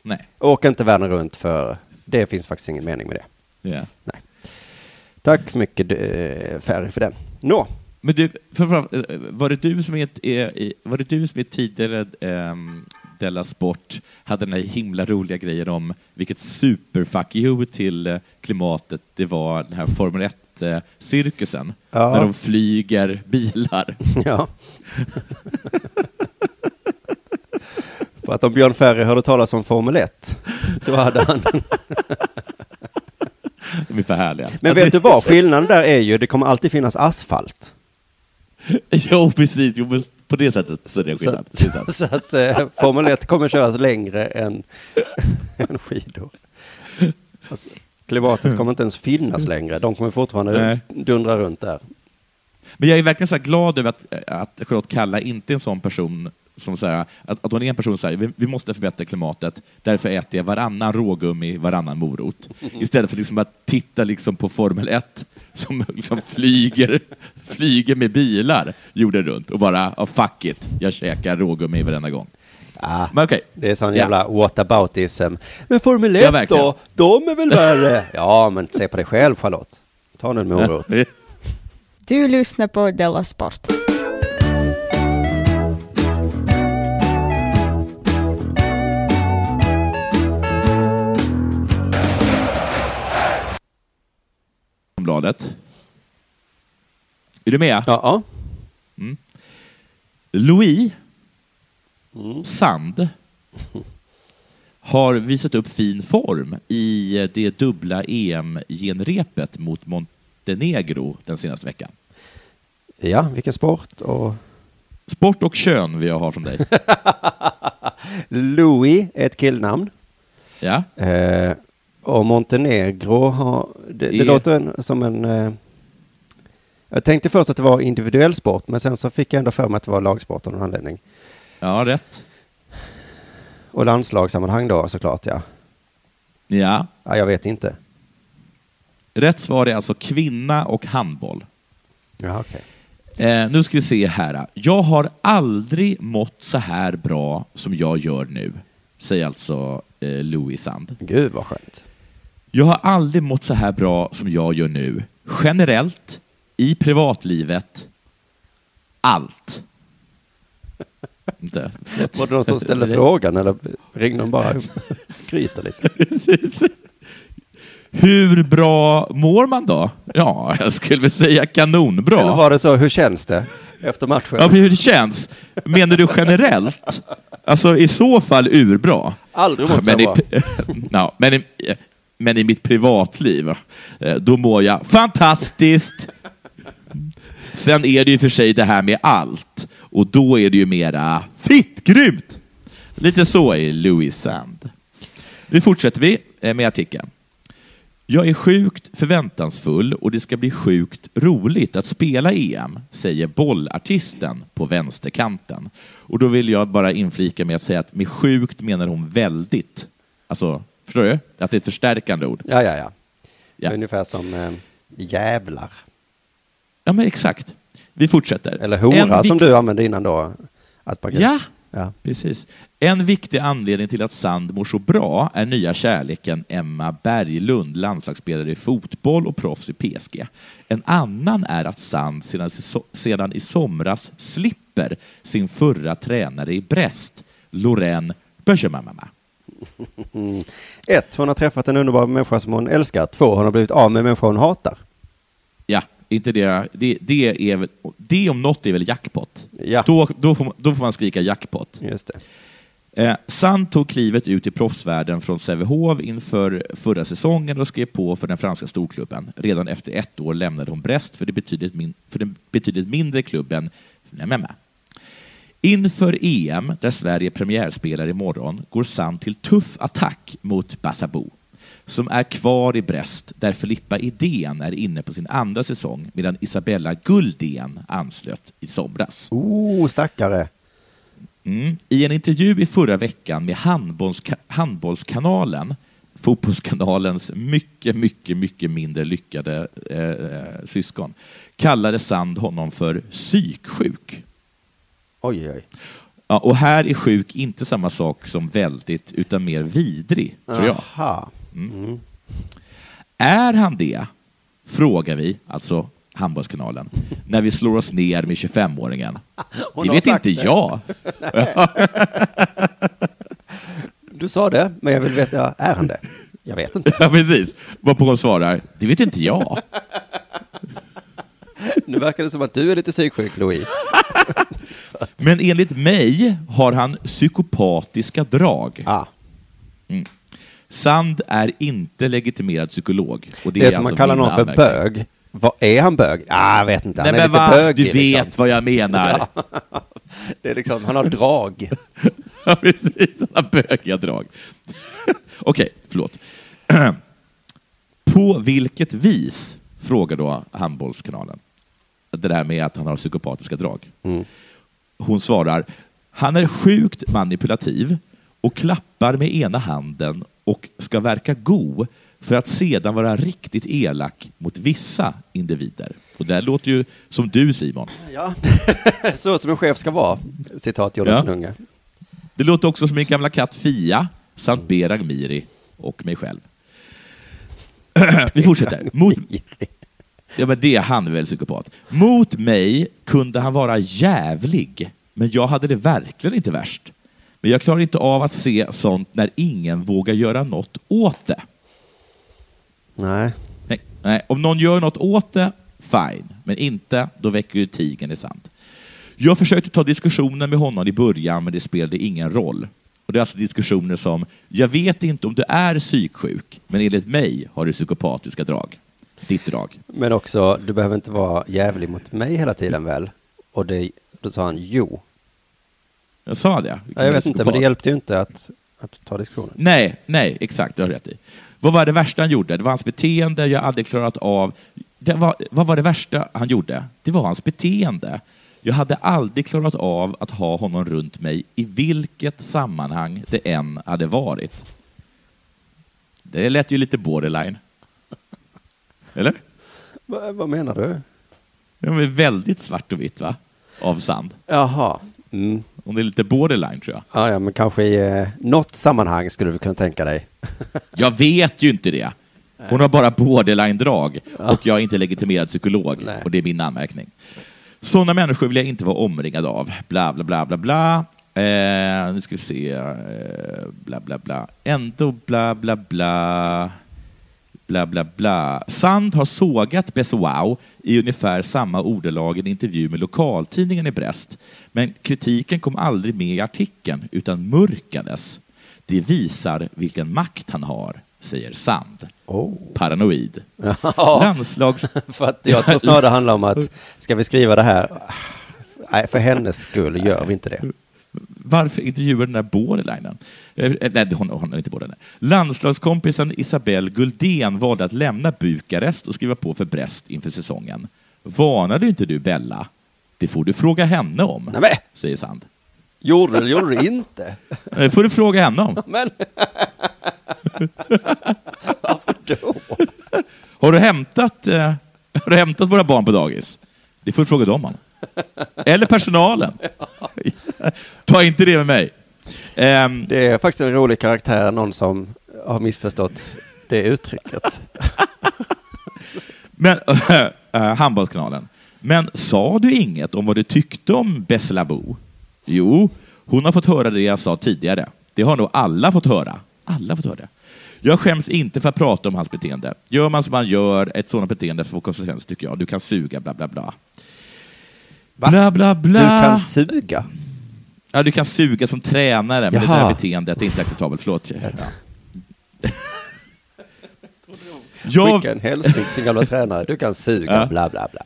Nej. Åk inte världen runt för det finns faktiskt ingen mening med det. Ja. Tack så mycket eh, Ferry för den. Nå, Men du, eh, var det du som ett, eh, var det du som ett tidigare um, Della Sport hade den här himla roliga grejen om vilket super fuck you till eh, klimatet det var den här Formel 1-cirkusen, Ja. när de flyger bilar. (laughs) Ja. För att om Björn Ferry hörde talas om Formel 1, då hade han... (laughs) De är för härliga. Men vet du vad? Skillnaden där är ju, det kommer alltid finnas asfalt. (laughs) Jo, precis. Jo, på det sättet så är det skillnad. Så, (laughs) så att eh, Formel 1 kommer köras längre än, (laughs) än skidor. Alltså, klimatet kommer inte ens finnas längre. De kommer fortfarande Nej. dundra runt där. Men jag är verkligen så glad över att, att Charlotte Kalla inte är en sån person som så här, att, att hon är en person som säger vi, vi måste förbättra klimatet, därför äter jag varannan rågummi, varannan morot. Istället för liksom att titta liksom på Formel 1 som liksom flyger, (laughs) flyger med bilar jorden runt och bara oh, fuck it, jag käkar rågummi varenda gång. Ah, Men okej, det är sån Ja. jävla whataboutism. Men Formel Ja, 1 verkligen. då? De är väl värre? (laughs) Ja, men se på dig själv Charlotte. Ta nu en morot. Du lyssnar på Della Sport. Bladet. Är du med? Ja, Louis Sand har visat upp fin form i det dubbla EM-genrepet mot Montenegro den senaste veckan. ja, vilken sport. Och Sport och kön vill jag ha från dig. (laughs) Louis är ett killnamn. Ja? Eh, och Montenegro har, det, det låter en, som en... Eh, jag tänkte först att det var individuell sport, men sen så fick jag ändå för mig att det var lagsport av någon anledning. Ja, rätt. Och landslagssammanhang då såklart, ja. Ja. ja jag vet inte. Rätt svar är alltså kvinna och handboll. Ja, okej. Eh, nu ska vi se här. Jag har aldrig mått så här bra som jag gör nu, säger alltså eh, Louis Sand. Gud vad skönt. Jag har aldrig mått så här bra som jag gör nu. Generellt, i privatlivet, allt. Inte. Var det någon som ställde frågan eller ringde de bara och skryter lite? Hur bra mår man då? Ja, jag skulle väl säga kanonbra. Eller var det så, hur känns det efter matchen? Ja, hur det känns? Menar du generellt? Alltså i så fall urbra. Aldrig mått så Men i, bra. (laughs) ja, men, i, men i mitt privatliv, eh, då mår jag fantastiskt. Sen är det ju för sig det här med allt, och då är det ju mera fitt, grymt. Lite så är Louis Sand. Nu fortsätter vi eh, med artikeln. Jag är sjukt förväntansfull och det ska bli sjukt roligt att spela EM, säger bollartisten på vänsterkanten. Och då vill jag bara inflika med att säga att med sjukt menar hon väldigt. Alltså, förstår du? Att det är ett förstärkande ord. Ja, ja, ja. Ja. Ungefär som eh, jävlar. Ja, men exakt. Vi fortsätter. Eller hora som du använde innan då. Asperger. Ja, ja. Precis. En viktig anledning till att Sand mår så bra är nya kärleken Emma Berglund, landslagsspelare i fotboll och proffs i PSG. En annan är att Sand sedan, sedan i somras slipper sin förra tränare i Brest, Lorraine Böjemamama. (laughs) Ett, hon har träffat en underbar människa som hon älskar. Två, hon har blivit av med en människa hon hatar. Ja, inte det, det, det, är väl, det om något är väl jackpot. Ja. Då, då, får, man- då får man skrika jackpot. Just det. Eh, Sand tog klivet ut i proffsvärlden från Sävehof inför förra säsongen och skrev på för den franska storklubben. Redan efter ett år lämnade hon Brest för, det betydligt min, för den betydligt mindre klubben Nemema. Inför EM, där Sverige premiärspelar imorgon, går Sand till tuff attack mot Bassabou, som är kvar i Brest, där Filippa Idén är inne på sin andra säsong, medan Isabella Guldén anslöt i somras. Oh, stackare. Mm. I en intervju i förra veckan med handbollska Handbollskanalen, Fotbollskanalens mycket, mycket, mycket mindre lyckade eh, syskon, kallade Sand honom för psyksjuk. Oj, oj. Ja, och här är sjuk inte samma sak som väldigt, utan mer vidrig, tror jag. Aha. Är han det? Frågar vi, alltså Handbollskanalen, (laughs) när vi slår oss ner med 25-åringen? (laughs) Hon Det vet inte det. jag. (laughs) Du sa det, men jag vill veta, är han det? Jag vet inte. Ja, precis. Varpå hon svarar, det vet inte jag. Nu verkar det som att du är lite psyksjuk, Louis. (laughs) Men enligt mig har han psykopatiska drag. Ah, Sand är inte legitimerad psykolog. Och det, det är som man alltså kallar min någon för anmärkning. bög. Vad är han bög? Ah, jag vet inte. Nej Han är men lite va? Du vet liksom. vad jag menar. (laughs) Det är liksom, han har drag. (laughs) Ja, precis. Han har bögiga drag. Okej, förlåt. (clears throat) På vilket vis, frågar då Handbollskanalen, det där med att han har psykopatiska drag. Mm. Hon svarar, han är sjukt manipulativ och klappar med ena handen och ska verka god för att sedan vara riktigt elak mot vissa individer. Och det låter ju som du Simon. Ja, (laughs) så som en chef ska vara. Citat Jonathan Ja. Unge. Det låter också som min gamla katt Fia samt Berag Miri och mig själv. (clears throat) Vi fortsätter. (laughs) Mot, ja, men det är han väl psykopat. Mot mig kunde han vara jävlig, men jag hade det verkligen inte värst. Men jag klarar inte av att se sånt när ingen vågar göra något åt det. Nej. Nej, nej. Om någon gör något åt det, fine. Men inte, då väcker ju tigern i sand. Jag försökte ta diskussionen med honom i början, men det spelade ingen roll. Och det är alltså diskussioner som, jag vet inte om du är psyksjuk, men enligt mig har du psykopatiska drag. Ditt drag. Men också, du behöver inte vara jävlig mot mig hela tiden väl? Och det, då sa han jo. Jag sa det. Ja, jag vet inte, men det hjälpte ju inte att, att ta diskussionen. Nej, nej, exakt, det har rätt i. Vad var det värsta han gjorde? Det var hans beteende jag aldrig klarat av. Det var, vad var det värsta han gjorde? Det var hans beteende. Jag hade aldrig klarat av att ha honom runt mig i vilket sammanhang det än hade varit. Det lät ju lite borderline. Eller? Va, vad menar du? Det var väldigt svart och vitt, va? Av sand. Jaha. Mm. Om det är lite borderline, tror jag. Ja, ja, men kanske i eh, något sammanhang skulle du kunna tänka dig. (laughs) Jag vet ju inte det. Hon har bara borderline-drag och jag är inte legitimerad psykolog Nej. och det är min anmärkning. Sådana människor vill jag inte vara omringad av. Bla, bla, bla, bla, bla. Eh, nu ska vi se. Eh, bla, bla, bla. Ändå bla, bla, bla. Bla, bla, bla. Sand har sågat Bess Wow i ungefär samma ordalag i en intervju med lokaltidningen i Brest. Men kritiken kom aldrig med i artikeln, utan mörkades. Det visar vilken makt han har, säger Sand. Oh. Paranoid. (laughs) Ja, Landslags... (laughs) för att jag tror snarare det handlar om att (laughs) ska vi skriva det här? Nej, för hennes skull gör vi inte det. Varför intervjuar den där borderlinen? Eh, Nej, hon, hon är inte borderline. Landslagskompisen Isabelle Guldén valde att lämna Bukarest och skriva på för Brest inför säsongen. Varnade inte du Bella? Det får du fråga henne om, Nej, säger Sand. gjorde gjorde du inte? Det (laughs) får du fråga henne om. (laughs) Men... (laughs) Varför då? Har du hämtat, eh, har du hämtat våra barn på dagis? Det får du fråga dem om. Eller personalen. (laughs) Ta inte det med mig. Ehm, Det är faktiskt en rolig karaktär, någon som har missförstått det uttrycket. (laughs) Men, äh, (laughs) handbollskanalen. Men sa du inget om vad du tyckte om Besselabo? Jo, hon har fått höra det jag sa tidigare. Det har nog alla fått höra. Alla fått höra det. Jag skäms inte för att prata om hans beteende. Gör man som man gör, ett sådant beteende får konsekvenser tycker jag. Du kan suga, bla bla bla. Va? Bla bla bla. Du kan suga. Ja, du kan suga som tränare, men det Jaha. där beteendet är inte acceptabelt. Förlåt. Ja. (laughs) Jag, Skicka en hälsning till sin gamla tränare. Du kan suga, Ja. bla bla bla.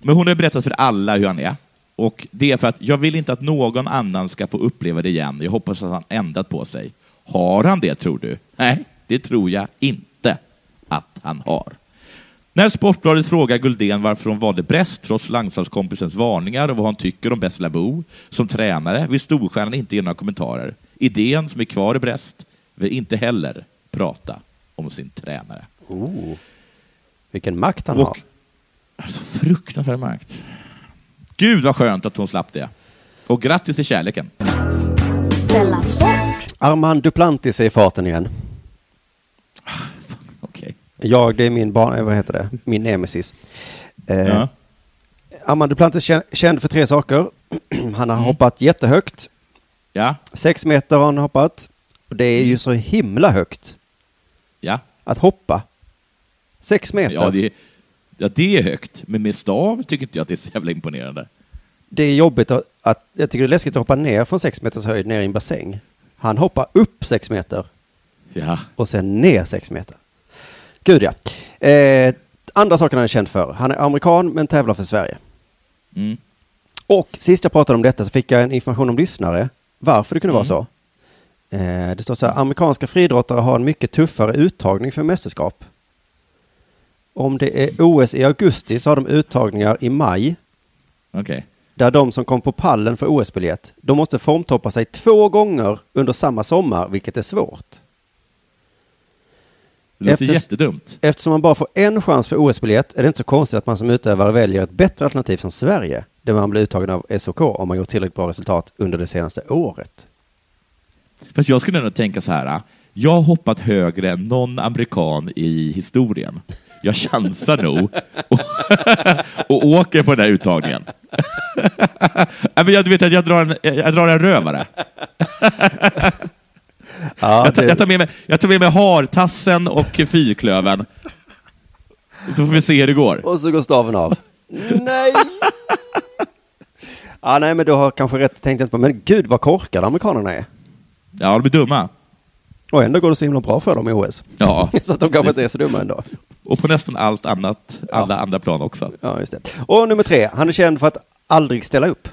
Men hon har berättat för alla hur han är. Och det är för att jag vill inte att någon annan ska få uppleva det igen. Jag hoppas att han ändrat på sig. Har han det, tror du? Nej, det tror jag inte att han har. När Sportbladet frågar Guldén varför hon valde Brest trots landslagskompisens varningar och vad hon tycker om Bess Labou som tränare vill storstjärnan inte ge några kommentarer. Idén som är kvar i Brest vill inte heller prata om sin tränare. Oh. Vilken makt han har. Och, alltså fruktansvärd makt. Gud vad skönt att hon slapp det. Och grattis till kärleken. Armand Duplantis är i farten igen. Jag, det är min barn, eh, vad heter det, min nemesis. Eh, Ja. Armand Duplantis kän- känd för tre saker. (clears throat) Han har hoppat jättehögt. Ja. Sex meter har han hoppat. Och det är ju så himla högt Ja. att hoppa. Sex meter. Ja, det, ja, det är högt. Men med stav tycker inte jag att det är så jävla imponerande. Det är jobbigt att, att, jag tycker det är läskigt att hoppa ner från sex meters höjd ner i en bassäng. Han hoppar upp sex meter Ja. och sen ner sex meter. Gud ja. Eh, andra saker han är känd för. Han är amerikan men tävlar för Sverige. Mm. Och sist jag pratade om detta så fick jag en information om lyssnare. Varför det kunde vara så. Eh, det står så här, amerikanska friidrottare har en mycket tuffare uttagning för mästerskap. Om det är OS i augusti så har de uttagningar i maj. Okej. Där de som kom på pallen för OS-biljett, de måste formtoppa sig två gånger under samma sommar, vilket är svårt. Det låter Efter- jättedumt. Eftersom man bara får en chans för OS-biljett är det inte så konstigt att man som utövare väljer ett bättre alternativ som Sverige, där man blir uttagen av SOK om man gjort tillräckligt bra resultat under det senaste året. Fast jag skulle ändå tänka så här. Jag har hoppat högre än någon amerikan i historien. Jag chansar nog (laughs) och, (laughs) och åker på den här uttagningen. (laughs) Jag, du vet att jag drar en, jag drar en rövare. (laughs) Ja, Jag tar, jag tar, med, mig, jag tar med mig hartassen och fyrklöven. Så får vi se hur det går. Och så går staven av. nej! (laughs) Ja, nej, men du har kanske rätt tänkt inte på, men gud vad korkade amerikanerna är. Ja, de blir dumma. Och ändå går det så himla bra för dem i OS. Ja, (laughs) Så att de kanske inte är så dumma ändå. och på nästan allt annat, alla andra plan också. Ja, just det. Och nummer tre, han är känd för att aldrig ställa upp.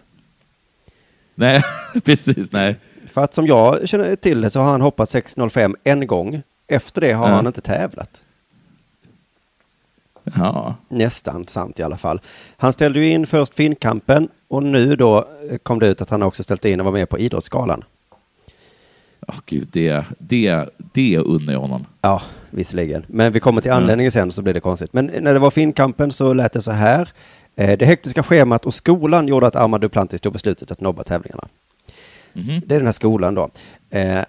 Nej, precis, nej. För att som jag känner till det så har han hoppat 6.05 en gång. Efter det har Ja. han inte tävlat. Ja. Nästan sant i alla fall. Han ställde ju in först Finnkampen och nu då eh, kom det ut att han också ställt in och var med på Idrottsgalan. Oh, gud, det, det, det unnar jag honom. Ja, visserligen. Men vi kommer till anledningen sen så blir det konstigt. Men när det var Finnkampen så lät det så här. Eh, Det hektiska schemat och skolan gjorde att Armand Duplantis tog beslutet att nobba tävlingarna. Mhm. Det är den här skolan då. Eh,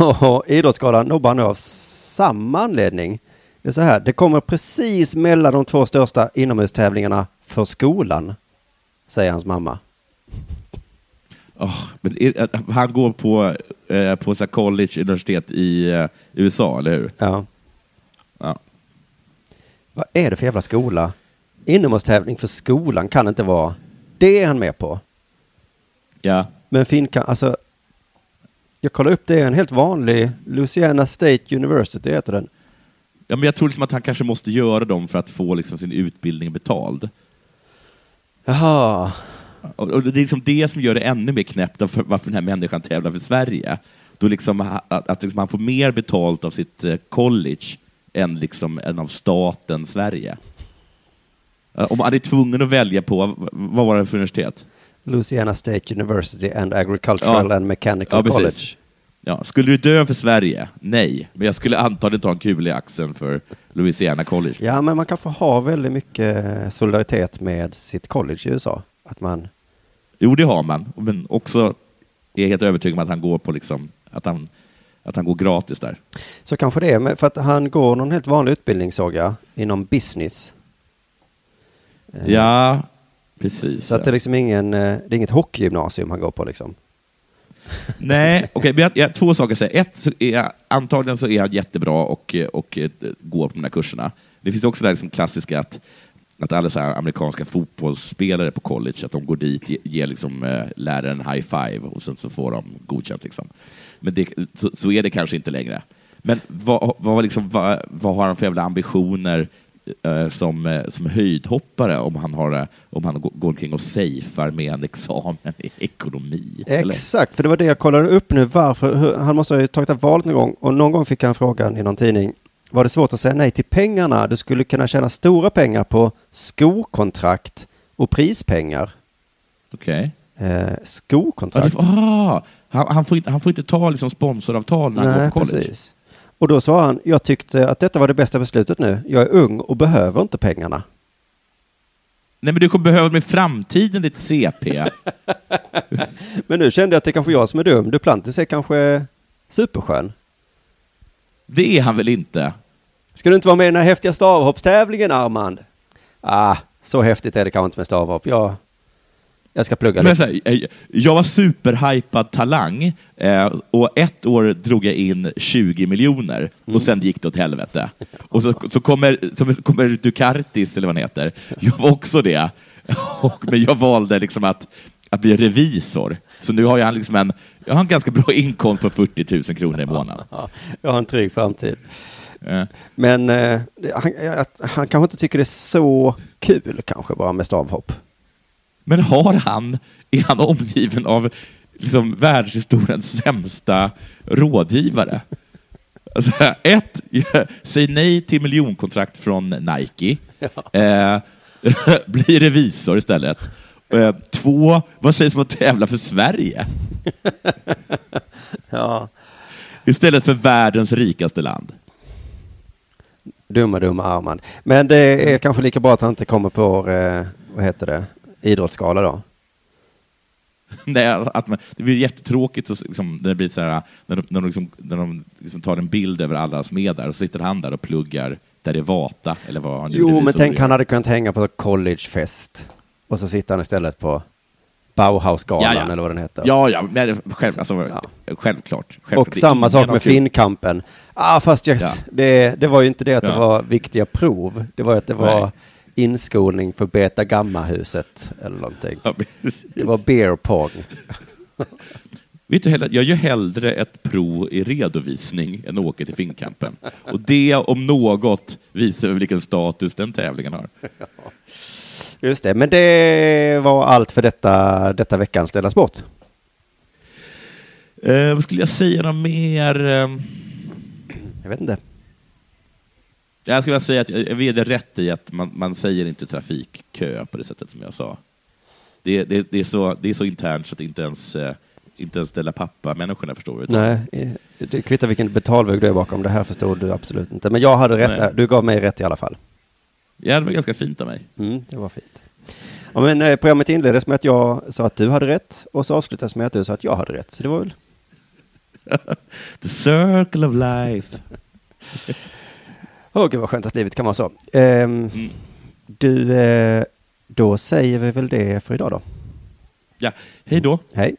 (laughs) och Idrottsgalan nobbar nu av samma anledning. Det är så här, det kommer precis mellan de två största inomhustävlingarna för skolan, säger hans mamma. Oh, men är, han går på, eh, på så college, universitet i eh, USA, eller hur? Ja. Ja. Vad är det för jävla skola? Inomhustävling för skolan kan inte vara. Det är han med på. ja. Men Finka, alltså. Jag kollar upp, det är en helt vanlig Louisiana State University heter den. Ja, men jag tror liksom att han kanske måste göra dem för att få liksom sin utbildning betald. Jaha. Och, det är liksom det som gör det ännu mer knäppt av för, varför den här människan tävlar för Sverige. Då liksom, att, att liksom han får mer betalt av sitt eh, college än, liksom, än av staten Sverige. Om han är tvungen att välja på, vad var det för universitet? Louisiana State University and Agricultural Ja. and Mechanical Ja. College. Ja, skulle du dö för Sverige? Nej, men jag skulle antagligen ta en kula i axeln för Louisiana College. Ja, men man kan få ha väldigt mycket solidaritet med sitt college i USA. Att man, Jo, det har man, men också är jag helt övertygad om att han går på liksom, att han, att han går gratis där. så kanske det är, för att han går någon helt vanlig utbildning såg jag, inom business. Eh, Ja, precis. Så att det är liksom ingen, eh, det är inget hockeygymnasium han går på liksom. Nej, (laughs) okej, men jag, jag, två saker att säga. Ett, så är jag, antagligen så är han jättebra och, och, eh, går på de här kurserna. Det finns också det liksom klassiska att, att alla så amerikanska fotbollsspelare på college, att de går dit, ge- ger liksom, eh, läraren en high five och sen så får de godkänt. Liksom. Men det, så, så är det kanske inte längre. Men vad, vad, liksom, vad, vad har han för jävla ambitioner som, eh, som höjdhoppare om han, har, eh, om han går, omkring och safear med en examen i ekonomi? eller? Exakt, för det var det jag kollade upp nu. Varför? Hur, han måste ha tagit upp valet någon gång och någon gång fick han frågan i någon tidning. Var det svårt att säga nej till pengarna? Du skulle kunna tjäna stora pengar på skokontrakt och prispengar. Okej. Eh, Ja, det, skokontrakt? ah, han, han, får inte, han får inte ta liksom sponsoravtal när han nej, går på college. precis. Och då sa han, jag tyckte att detta var det bästa beslutet nu. Jag är ung och behöver inte pengarna. Nej, men du kommer behöva dem i framtiden, ditt CP. (laughs) Men nu kände jag att det är kanske jag som är dum. Duplantis är kanske superskön. det är han väl inte? Ska du inte vara med i den här häftiga stavhoppstävlingen, Armand? Ah, så häftigt är det kanske inte med stavhopp. Jag, jag ska plugga Men så här, eh, jag var superhypad talang eh, och ett år drog jag in 20 miljoner och sen gick det åt helvete. Och så, så, kommer, så kommer Ducartis, eller vad han heter. Jag var också det. Och, men jag valde liksom att, att bli revisor. Så nu har jag liksom en, jag har en ganska bra inkomst på 40 000 kronor i månaden. Ja, (laughs) jag har en trygg framtid. Eh, Men eh, han, han kanske inte tycker det är så kul kanske bara med stavhopp. Men har han, är han omgiven av liksom världshistoriens sämsta rådgivare? Alltså, ett, (laughs) säg nej till miljonkontrakt från Nike. Eh, (laughs) bli revisor istället. Eh, två, vad sägs om att tävla för Sverige? (laughs) Ja. Istället för världens rikaste land. Dumma, dumma Armand. Men det är kanske lika bra att han inte kommer på, eh, vad heter det, idrottsgala då. (laughs) Nej, att man, det blir jättetråkigt så, liksom, när det blir så här, när de, när de, liksom, när de liksom tar en bild över alla som är där och sitter han där och pluggar där det är Vata, eller vad han Jo, men tänk han hade kunnat hänga på collegefest. Och så sitter han istället på Bauhausgalan Ja, ja. eller vad den heter. Ja, ja, men själv, alltså, Ja. självklart, självklart. Och samma sak med Finnkampen. Ah, fast yes, det, det var ju inte det att det var viktiga prov. Det var att det var Nej. Inskolning för Beta Gamma-huset eller någonting. Ja. Det var beer pong. Vet du, jag gör hellre ett prov i redovisning än åker till Finnkampen. Och det om något visar vilken status den tävlingen har. Just det, men det var allt för detta, detta veckans Della Sport. Eh, vad skulle jag säga något mer? Eh, Jag vet inte. Jag skulle vilja säga att jag det rätt i att man, man säger inte trafikkö på det sättet som jag sa. Det, det, det, är, så, det är så internt så att inte ens, eh, inte ens Della Pappa-människorna förstår det. Nej, eh, det kvittar vilken betalväg du är bakom. Det här förstod du absolut inte. Men jag hade rätt. Nej. Du gav mig rätt i alla fall. Ja, det var ganska fint av mig. Mm, det var fint. Ja, men, eh, programmet inleddes med att jag sa att du hade rätt och så avslutades med att du sa att jag hade rätt. Så det var väl... (laughs) The circle of life. (laughs) Åh, gud vad skönt att livet kan vara så. Ehm, Mm. Du, eh, då säger vi väl det för idag då. Ja, hej då. Hej.